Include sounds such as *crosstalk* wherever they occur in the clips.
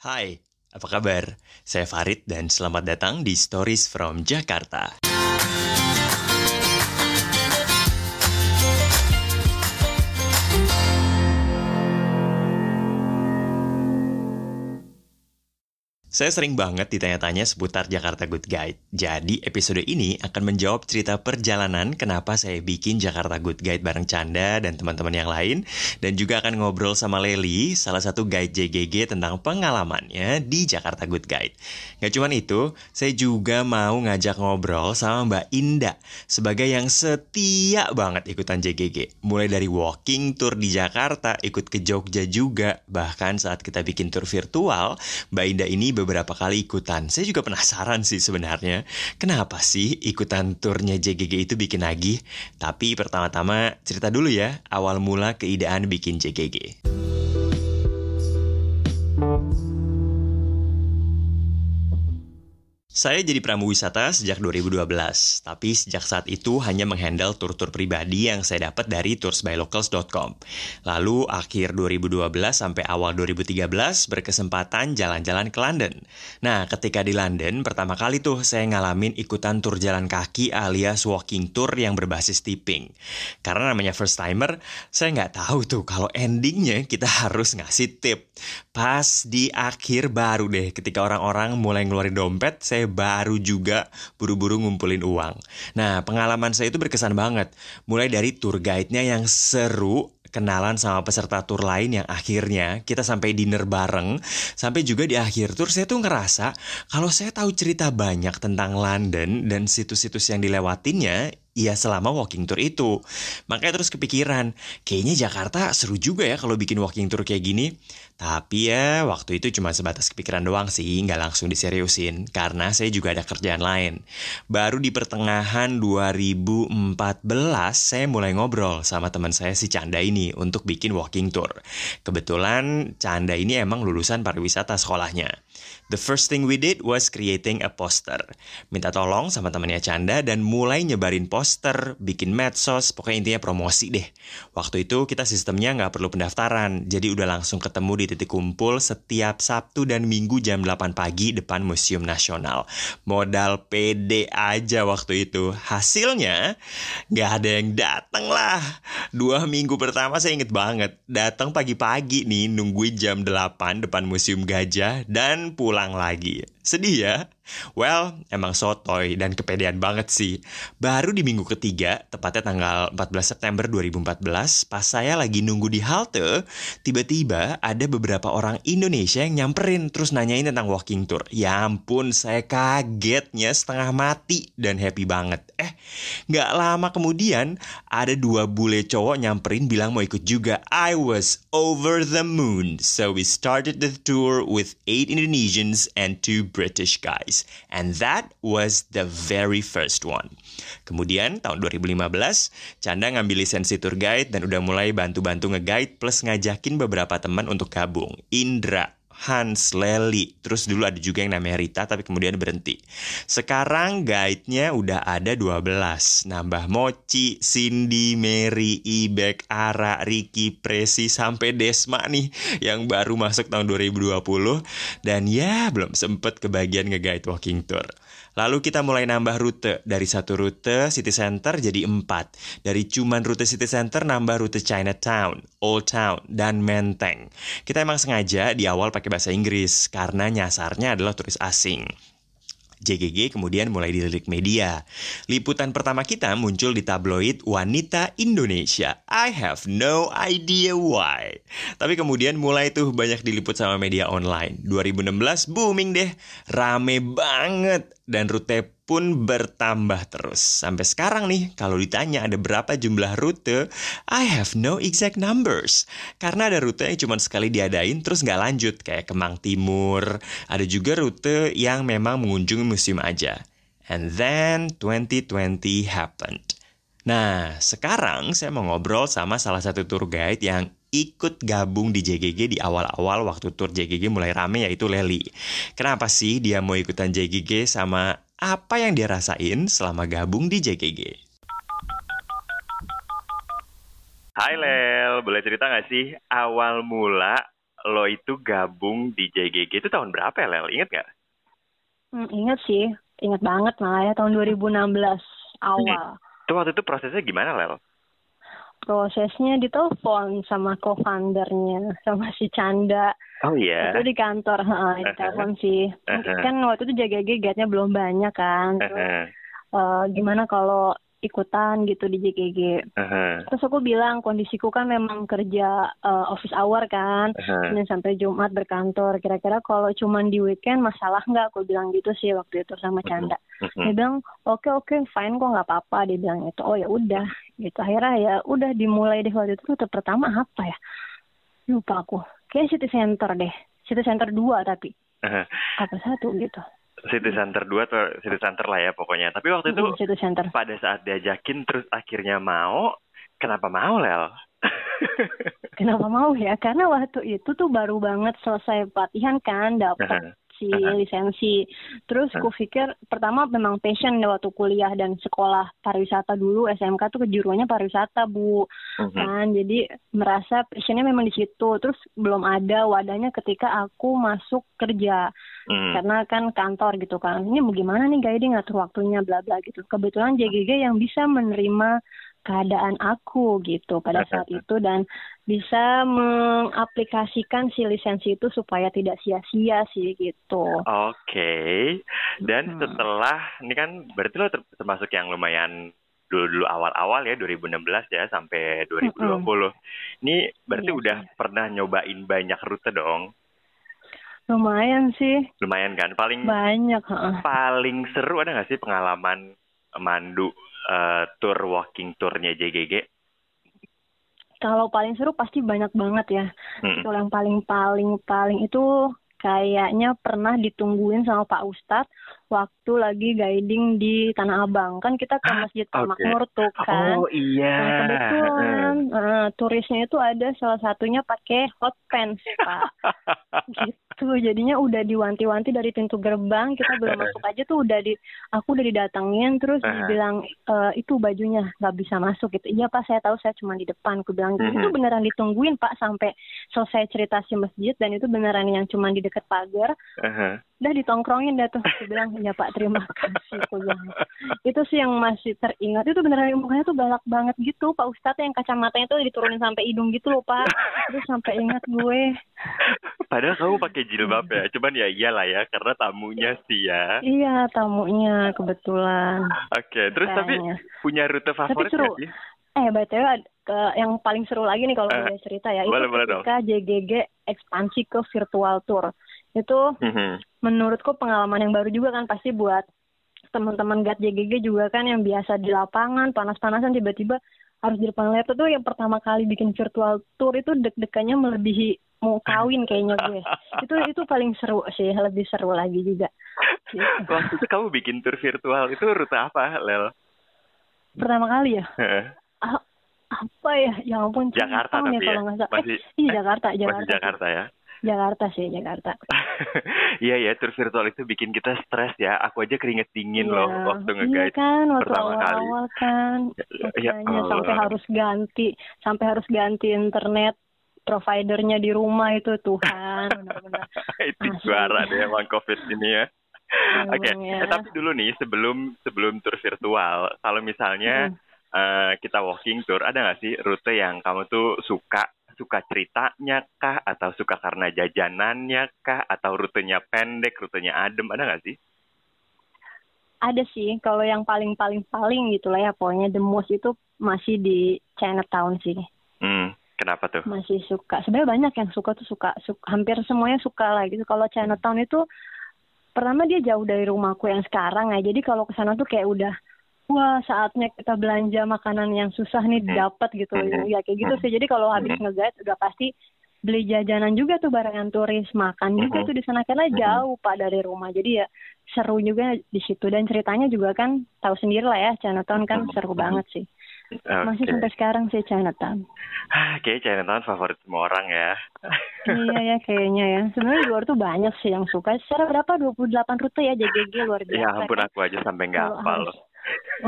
Hai, apa kabar? Saya Farid dan selamat datang di Stories from Jakarta. Saya sering banget ditanya-tanya seputar Jakarta Good Guide. Jadi episode ini akan menjawab cerita perjalanan kenapa saya bikin Jakarta Good Guide bareng Canda dan teman-teman yang lain. Dan juga akan ngobrol sama Leli, salah satu guide JGG tentang pengalamannya di Jakarta Good Guide. Gak cuma itu, saya juga mau ngajak ngobrol sama Mbak Indah sebagai yang setia banget ikutan JGG. Mulai dari walking tour di Jakarta, ikut ke Jogja juga. Bahkan saat kita bikin tour virtual, Mbak Indah ini beberapa kali ikutan. Saya juga penasaran sih sebenarnya, kenapa sih ikutan turnya JGG itu bikin nagih? Tapi pertama-tama cerita dulu ya, awal mula keidean bikin JGG. Saya jadi pramu wisata sejak 2012, tapi sejak saat itu hanya menghandle tur-tur pribadi yang saya dapat dari toursbylocals.com. Lalu akhir 2012 sampai awal 2013 berkesempatan jalan-jalan ke London. Nah, ketika di London, pertama kali tuh saya ngalamin ikutan tur jalan kaki alias walking tour yang berbasis tipping. Karena namanya first timer, saya nggak tahu tuh kalau endingnya kita harus ngasih tip. Pas di akhir baru deh, ketika orang-orang mulai ngeluarin dompet, saya saya baru juga buru-buru ngumpulin uang. Nah, pengalaman saya itu berkesan banget. Mulai dari tour guide-nya yang seru, kenalan sama peserta tur lain yang akhirnya kita sampai dinner bareng sampai juga di akhir tur saya tuh ngerasa kalau saya tahu cerita banyak tentang London dan situs-situs yang dilewatinnya ya selama walking tour itu. Makanya terus kepikiran, kayaknya Jakarta seru juga ya kalau bikin walking tour kayak gini. Tapi ya waktu itu cuma sebatas kepikiran doang sih, nggak langsung diseriusin. Karena saya juga ada kerjaan lain. Baru di pertengahan 2014 saya mulai ngobrol sama teman saya si Canda ini untuk bikin walking tour. Kebetulan Canda ini emang lulusan pariwisata sekolahnya. The first thing we did was creating a poster. Minta tolong sama temannya Canda dan mulai nyebarin poster, bikin medsos, pokoknya intinya promosi deh. Waktu itu kita sistemnya nggak perlu pendaftaran, jadi udah langsung ketemu di titik kumpul setiap Sabtu dan Minggu jam 8 pagi depan Museum Nasional. Modal PD aja waktu itu. Hasilnya nggak ada yang dateng lah. Dua minggu pertama saya inget banget, datang pagi-pagi nih nungguin jam 8 depan Museum Gajah dan pulang lagi. Sedih ya? Well, emang sotoy dan kepedean banget sih. Baru di minggu ketiga, tepatnya tanggal 14 September 2014, pas saya lagi nunggu di halte, tiba-tiba ada beberapa orang Indonesia yang nyamperin terus nanyain tentang walking tour. Ya ampun, saya kagetnya setengah mati dan happy banget. Eh, nggak lama kemudian ada dua bule cowok nyamperin bilang mau ikut juga. I was over the moon. So we started the tour with eight Indonesians and two British guys. And that was the very first one. Kemudian tahun 2015, Canda ngambil lisensi tour guide dan udah mulai bantu-bantu nge-guide plus ngajakin beberapa teman untuk gabung. Indra, Hans, Lely, terus dulu ada juga yang namanya Rita tapi kemudian berhenti. Sekarang guide-nya udah ada 12, nambah Mochi, Cindy, Mary, Ibek, Ara, Ricky, Presi, sampai Desma nih yang baru masuk tahun 2020 dan ya belum sempet kebagian nge-guide walking tour. Lalu kita mulai nambah rute. Dari satu rute City Center jadi empat. Dari cuman rute City Center nambah rute Chinatown, Old Town, dan Menteng. Kita emang sengaja di awal pakai bahasa Inggris karena nyasarnya adalah turis asing. JGG kemudian mulai dilirik media. Liputan pertama kita muncul di tabloid Wanita Indonesia. I have no idea why. Tapi kemudian mulai tuh banyak diliput sama media online. 2016 booming deh. Rame banget. Dan rute pun bertambah terus. Sampai sekarang nih, kalau ditanya ada berapa jumlah rute, I have no exact numbers. Karena ada rute yang cuma sekali diadain terus nggak lanjut, kayak Kemang Timur. Ada juga rute yang memang mengunjungi museum aja. And then 2020 happened. Nah, sekarang saya mau ngobrol sama salah satu tour guide yang ikut gabung di JGG di awal-awal waktu tour JGG mulai rame yaitu Leli. Kenapa sih dia mau ikutan JGG sama apa yang dia rasain selama gabung di JKG. Hai Lel, boleh cerita gak sih awal mula lo itu gabung di JGG itu tahun berapa ya, Lel? Ingat nggak? Hmm, ingat sih, ingat banget malah ya tahun 2016 awal. Itu waktu itu prosesnya gimana, Lel? Prosesnya ditelepon sama co-foundernya, sama si Canda. Oh iya. Itu di kantor, ha, di telepon sih. Uh-huh. Kan waktu itu JGG gate-nya belum banyak kan. Terus, Uh-huh. eh, gimana kalau ikutan gitu di JGG. Uh-huh. Terus aku bilang kondisiku kan memang kerja eh, office hour kan. Uh-huh. Senin sampai Jumat berkantor. Kira-kira kalau cuman di weekend masalah nggak? Aku bilang gitu sih waktu itu sama Canda. Uh-huh. Dia bilang oke oke fine kok nggak apa-apa. Dia bilang itu. Oh ya udah gitu. Akhirnya ya udah dimulai deh waktu itu rute pertama apa ya? Lupa aku. Kayak City Center deh. City Center 2 tapi Uh-huh. apa satu gitu. City Center 2 atau City Center lah ya pokoknya. Tapi waktu itu City Center. pada saat diajakin terus akhirnya mau, kenapa mau, Lel? *laughs* Kenapa mau ya? Karena waktu itu tuh baru banget selesai pelatihan kan, dapat Uh-huh. Si lisensi. Terus ku pikir pertama memang passion waktu kuliah dan sekolah pariwisata dulu. SMK tuh kejuruannya pariwisata bu. Mhm. kan jadi merasa passionnya memang di situ. Terus belum ada wadahnya ketika aku masuk kerja. Hmm. karena kan kantor gitu kan. Ini mau gimana nih guiding ngatur waktunya bla bla gitu. Kebetulan JGG yang bisa menerima keadaan aku gitu pada saat *laughs* itu dan bisa mengaplikasikan si lisensi itu supaya tidak sia-sia sih gitu. Oke. Dan Hmm. setelah ini kan berarti lo ter- termasuk yang lumayan dulu-dulu awal-awal ya 2016 ya sampai 2020. Ini berarti Iya udah sih. pernah nyobain banyak rute dong. Lumayan sih, Lumayan kan? Paling banyak. paling seru ada nggak sih pengalaman mandu eh, tour walking tournya JGG? Kalau paling seru pasti banyak banget ya. Hmm. Kalau yang paling paling paling itu kayaknya pernah ditungguin sama Pak Ustadz waktu lagi guiding di Tanah Abang. Kan kita ke Masjid Al Oke. Makmur tuh kan. Oh iya. Nah, kebetulan eh, turisnya itu ada salah satunya pakai hot pants, Pak. gitu. Jadinya udah diwanti-wanti dari pintu gerbang, kita belum masuk aja tuh udah di aku udah didatengin terus Uh-huh. dibilang e, itu bajunya nggak bisa masuk gitu. Iya, Pak, saya tahu saya cuma di depan. Aku bilang gitu. Itu beneran ditungguin, Pak, sampai selesai cerita si masjid dan itu beneran yang cuma di dekat pagar. Uh-huh. Udah ditongkrongin dah tuh. Aku bilang, "Ya, Pak, terima kasih." Aku bilang. Itu sih yang masih teringat. Itu beneran mukanya tuh galak banget gitu. Pak Ustadz yang kacamatanya tuh diturunin sampai hidung gitu loh, Pak. Terus sampai ingat gue. Padahal kamu pakai jilbab ya. Cuman ya iyalah ya karena tamunya sih ya. Iya, tamunya kebetulan. Oke, terus tapi punya rute favorit seru. nggak sih? Eh, BTW ke yang paling seru lagi nih kalau Eh, boleh cerita ya. boleh, itu boleh ketika JGG ekspansi ke virtual tour. Itu Mhm. menurutku pengalaman yang baru juga kan pasti buat teman-teman GAT JGG juga kan yang biasa di lapangan panas-panasan tiba-tiba harus di depan laptop tuh yang pertama kali bikin virtual tour itu deg-degannya melebihi mau kawin kayaknya gue. *laughs* itu itu paling seru sih, lebih seru lagi juga. Gitu. *laughs* Waktu itu kamu bikin tour virtual itu rute apa, Lel? Pertama kali ya. Ah, apa ya? Ya ampun. Jakarta tapi ya? kalau nggak salah. Masih- eh, iya Jakarta, Jakarta. Masih Jakarta ya? Jakarta sih, Jakarta. *laughs* Iya ya, tour virtual itu bikin kita stres ya. Aku aja keringet dingin Iya. loh waktu Iya nge-guide. kan, waktu pertama kali. awal-awal kan. Ya Makanya sampai Allah. harus ganti, sampai harus ganti internet providernya di rumah itu Tuhan, benar-benar. *laughs* itu juara deh emang covid ini ya. Oke, ya. eh, tapi dulu nih sebelum sebelum tour virtual, kalau misalnya Hmm. eh, kita walking tour, ada nggak sih rute yang kamu tuh suka suka ceritanya kah, atau suka karena jajanannya kah, atau rutenya pendek, rutenya adem, ada nggak sih? Ada sih, kalau yang paling-paling-paling gitu lah ya, pokoknya the most itu masih di Chinatown sih. Hmm, kenapa tuh? Masih suka. Sebenarnya banyak yang suka tuh suka, suka hampir semuanya suka lah gitu. Kalau Chinatown itu pertama dia jauh dari rumahku yang sekarang ya. Jadi kalau ke sana tuh kayak udah wah saatnya kita belanja makanan yang susah nih Hmm. dapat gitu. Hmm. Ya kayak gitu sih. Jadi kalau habis nge-guide udah pasti beli jajanan juga tuh barengan turis, makan juga tuh di sana karena jauh Pak dari rumah. Jadi ya seru juga di situ dan ceritanya juga kan tahu sendiri lah ya Chinatown kan seru banget sih. Masih Oke. sampai sekarang sih Chinatown. Ah, Kayaknya Chinatown favorit semua orang ya. iya ya kayaknya ya. Sebenarnya di luar tuh banyak sih yang suka. Secara berapa? 28 rute ya JGG luar biasa. Ya ampun kan? aku aja sampai nggak hafal.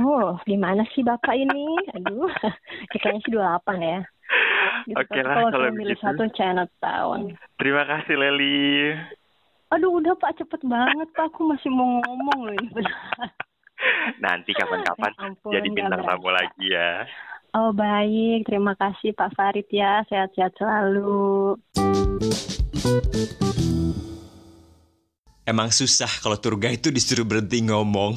Oh, gimana sih Bapak ini? Aduh, ya, *laughs* kayaknya sih 28 ya. Gitu. Oke Tapi lah, kalau begitu. satu Chinatown. Terima kasih Leli. Aduh udah Pak cepet banget Pak, aku masih mau ngomong loh ini benar. *laughs* Nanti kapan-kapan *laughs* Ya ampun, jadi bintang tamu lagi ya. Oh baik, terima kasih Pak Farid ya, sehat-sehat selalu. Emang susah kalau tour guide itu disuruh berhenti ngomong.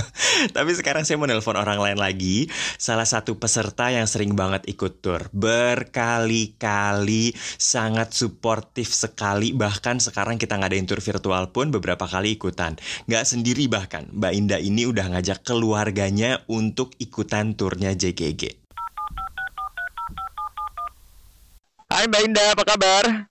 *laughs* Tapi sekarang saya mau nelpon orang lain lagi. Salah satu peserta yang sering banget ikut tour. Berkali-kali sangat suportif sekali. Bahkan sekarang kita ngadain tour virtual pun beberapa kali ikutan. Nggak sendiri bahkan. Mbak Indah ini udah ngajak keluarganya untuk ikutan turnya JGG. Hai Mbak Indah, apa kabar?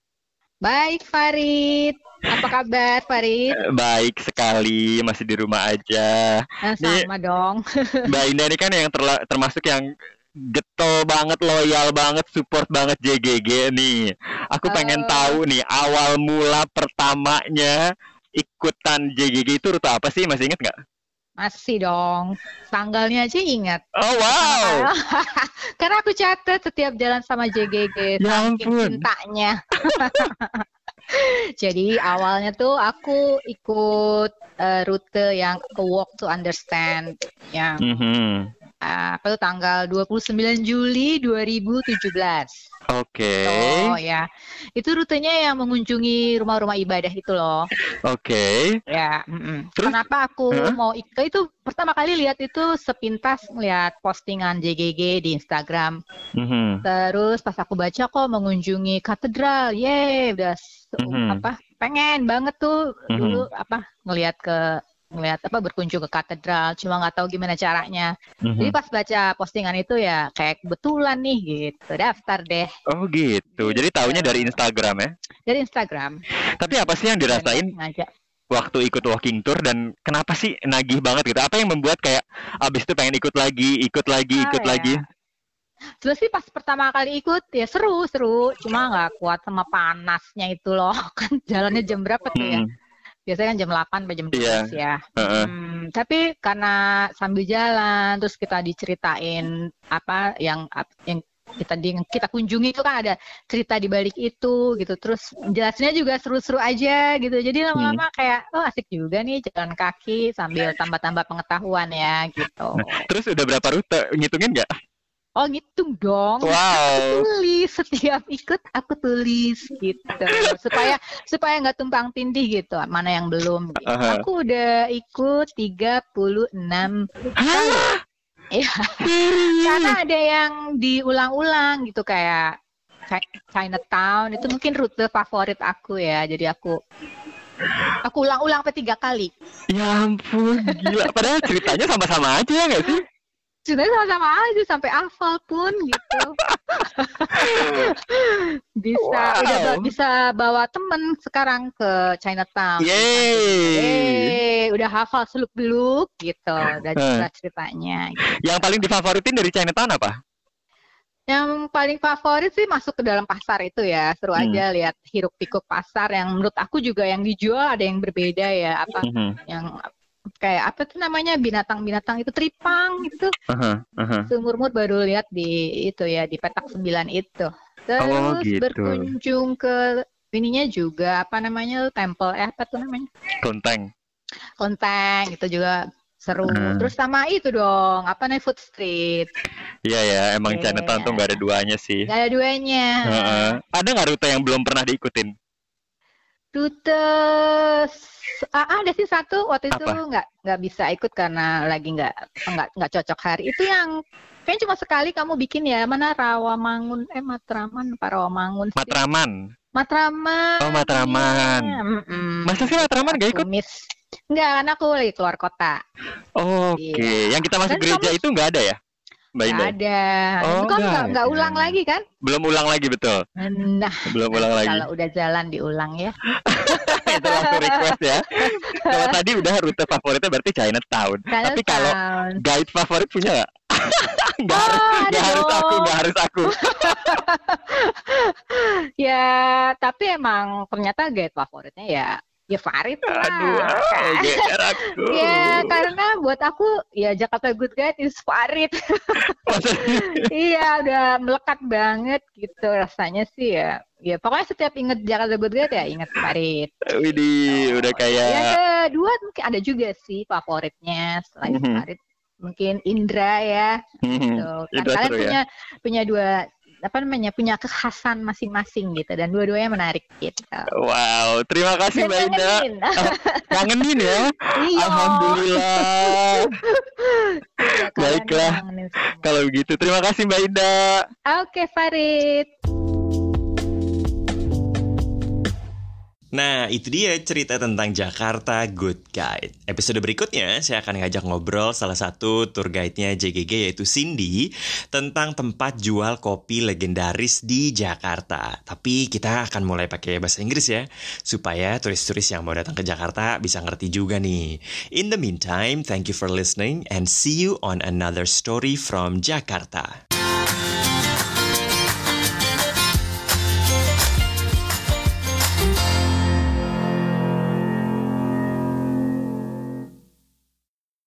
Baik Farid, apa kabar Farid? Eh, Baik sekali, masih di rumah aja. Nah, sama dong. *laughs* Mbak Indah ini kan yang terla- termasuk yang getol banget, loyal banget, support banget JGG nih. Aku pengen Eh. tahu nih awal mula pertamanya ikutan JGG itu rute apa sih? Masih inget nggak? Masih dong. Tanggalnya aja ingat. Oh wow, *laughs* Karena aku catat setiap jalan sama JGG. Ya ampun. cintanya. *laughs* Jadi awalnya tuh aku ikut eh, rute yang Walk to Understand yang Mhm. eh, apa tuh tanggal 29 Juli 2017. Oke, Oh ya, itu rutenya yang mengunjungi rumah-rumah ibadah itu loh. oke. Ya, mm-mm. Terus? kenapa aku Hah? mau ikut itu pertama kali lihat itu sepintas ngeliat postingan JGG di Instagram. Mhm. Terus pas aku baca kok mengunjungi katedral, ye, udah se- Mhm. apa pengen banget tuh Mhm. dulu apa ngelihat ke ngelihat apa berkunjung ke katedral, cuma nggak tahu gimana caranya. Jadi Mhm. pas baca postingan itu ya kayak kebetulan nih gitu, daftar deh Oh gitu. Jadi taunya dari Instagram ya. dari Instagram. Tapi apa sih yang dirasain Ngajak. waktu ikut walking tour dan kenapa sih nagih banget gitu? Apa yang membuat kayak abis itu pengen ikut lagi, ikut lagi, Ah, ikut ya. lagi? Sebenarnya sih pas pertama kali ikut ya seru seru, cuma nggak kuat sama panasnya itu loh. *laughs* Kan jalannya jam berapa tuh ya? Mm, Biasanya kan jam 8 sampai jam 12 Iya. ya. heeh. Hmm, tapi karena sambil jalan terus kita diceritain apa yang yang kita di, kita kunjungi itu kan ada cerita di balik itu gitu. Terus jelasnya juga seru-seru aja gitu. Jadi lama-lama kayak oh asik juga nih jalan kaki sambil tambah-tambah pengetahuan ya gitu. Terus udah berapa rute? Ngitungin nggak? Oh gitu dong. Wow. tulis setiap ikut aku tulis gitu supaya supaya nggak tumpang tindih gitu mana yang belum gitu. Aha. aku udah ikut 36 Hah? Iya. karena ada yang diulang-ulang gitu kayak Chi- Chinatown itu mungkin rute favorit aku ya jadi aku aku ulang-ulang sampai tiga kali Ya ampun, gila. Padahal ceritanya sama-sama aja ya nggak sih? Sebenarnya sama-sama aja sampai hafal pun gitu *laughs* bisa Wow. udah bisa bawa temen sekarang ke Chinatown Yeay. Eh, udah hafal seluk beluk gitu udah Eh. jelas ceritanya Yang paling difavoritin dari Chinatown apa? yang paling favorit sih masuk ke dalam pasar itu ya seru Hmm. aja lihat hiruk pikuk pasar yang menurut aku juga yang dijual ada yang berbeda ya apa Mhm. yang kayak apa tuh namanya binatang-binatang itu tripang itu Aha, aha. seumur-umur baru lihat di itu ya di petak sembilan itu. Terus Oh, gitu. berkunjung ke ininya juga apa namanya temple eh apa tuh namanya Kelenteng. Konteng itu juga seru. Hmm. Terus sama itu dong apa namanya food street. Iya ya, emang Iya. Chinatown tuh nggak ada duanya sih. Gak ada duanya. Heeh. Ada nggak rute yang belum pernah diikutin? Rute s- ah, ada sih satu waktu itu nggak nggak bisa ikut karena lagi nggak nggak nggak cocok hari itu yang kayaknya cuma sekali kamu bikin ya mana Rawamangun eh Matraman apa Rawamangun sih? Matraman. Matraman. Oh, Matraman. Mm-mm. Masa sih Matraman nggak ikut? Miss. Enggak, karena aku lagi keluar kota. Oke, Iya. yang kita masuk Dan gereja kamu- itu nggak ada ya, Mbak Indah? ada. Oh, itu kan nggak nggak nggak ada. ulang lagi kan? Belum ulang lagi betul, Nah, belum ulang lagi. kalau udah jalan diulang ya. *laughs* itu langsung request ya. Kalau tadi udah rute favoritnya berarti Chinatown. Tapi kalau guide favorit punya nggak? *laughs* Nggak Oh, harus, nggak harus aku, nggak harus aku. *laughs* Ya, tapi emang ternyata guide favoritnya ya Ya Farid lah. Aduh, ah, aku. *laughs* Ya karena buat aku ya Jakarta Good Guide is Farid. *laughs* iya udah melekat banget gitu rasanya sih ya. Ya pokoknya setiap inget Jakarta Good Guide ya inget Farid. Widih, udah kayak Yang kedua mungkin ada juga sih favoritnya selain Mhm. Farid mungkin Indra ya. Hmm, Gitu. Kan kalian ya. punya punya dua apa namanya punya kekhasan masing-masing gitu dan dua-duanya menarik gitu. Wow, terima kasih Mbak Indah. ngangenin. Kangenin ya. Iya. Alhamdulillah. Iya, Baiklah. Kalau begitu, terima kasih Mbak Indah. Oke Farid. Nah, itu dia cerita tentang Jakarta Good Guide. Episode berikutnya, saya akan ngajak ngobrol salah satu tour guide-nya JGG yaitu Cindy tentang tempat jual kopi legendaris di Jakarta. Tapi kita akan mulai pakai bahasa Inggris ya, supaya turis-turis yang mau datang ke Jakarta bisa ngerti juga nih. In the meantime, thank you for listening and see you on another story from Jakarta.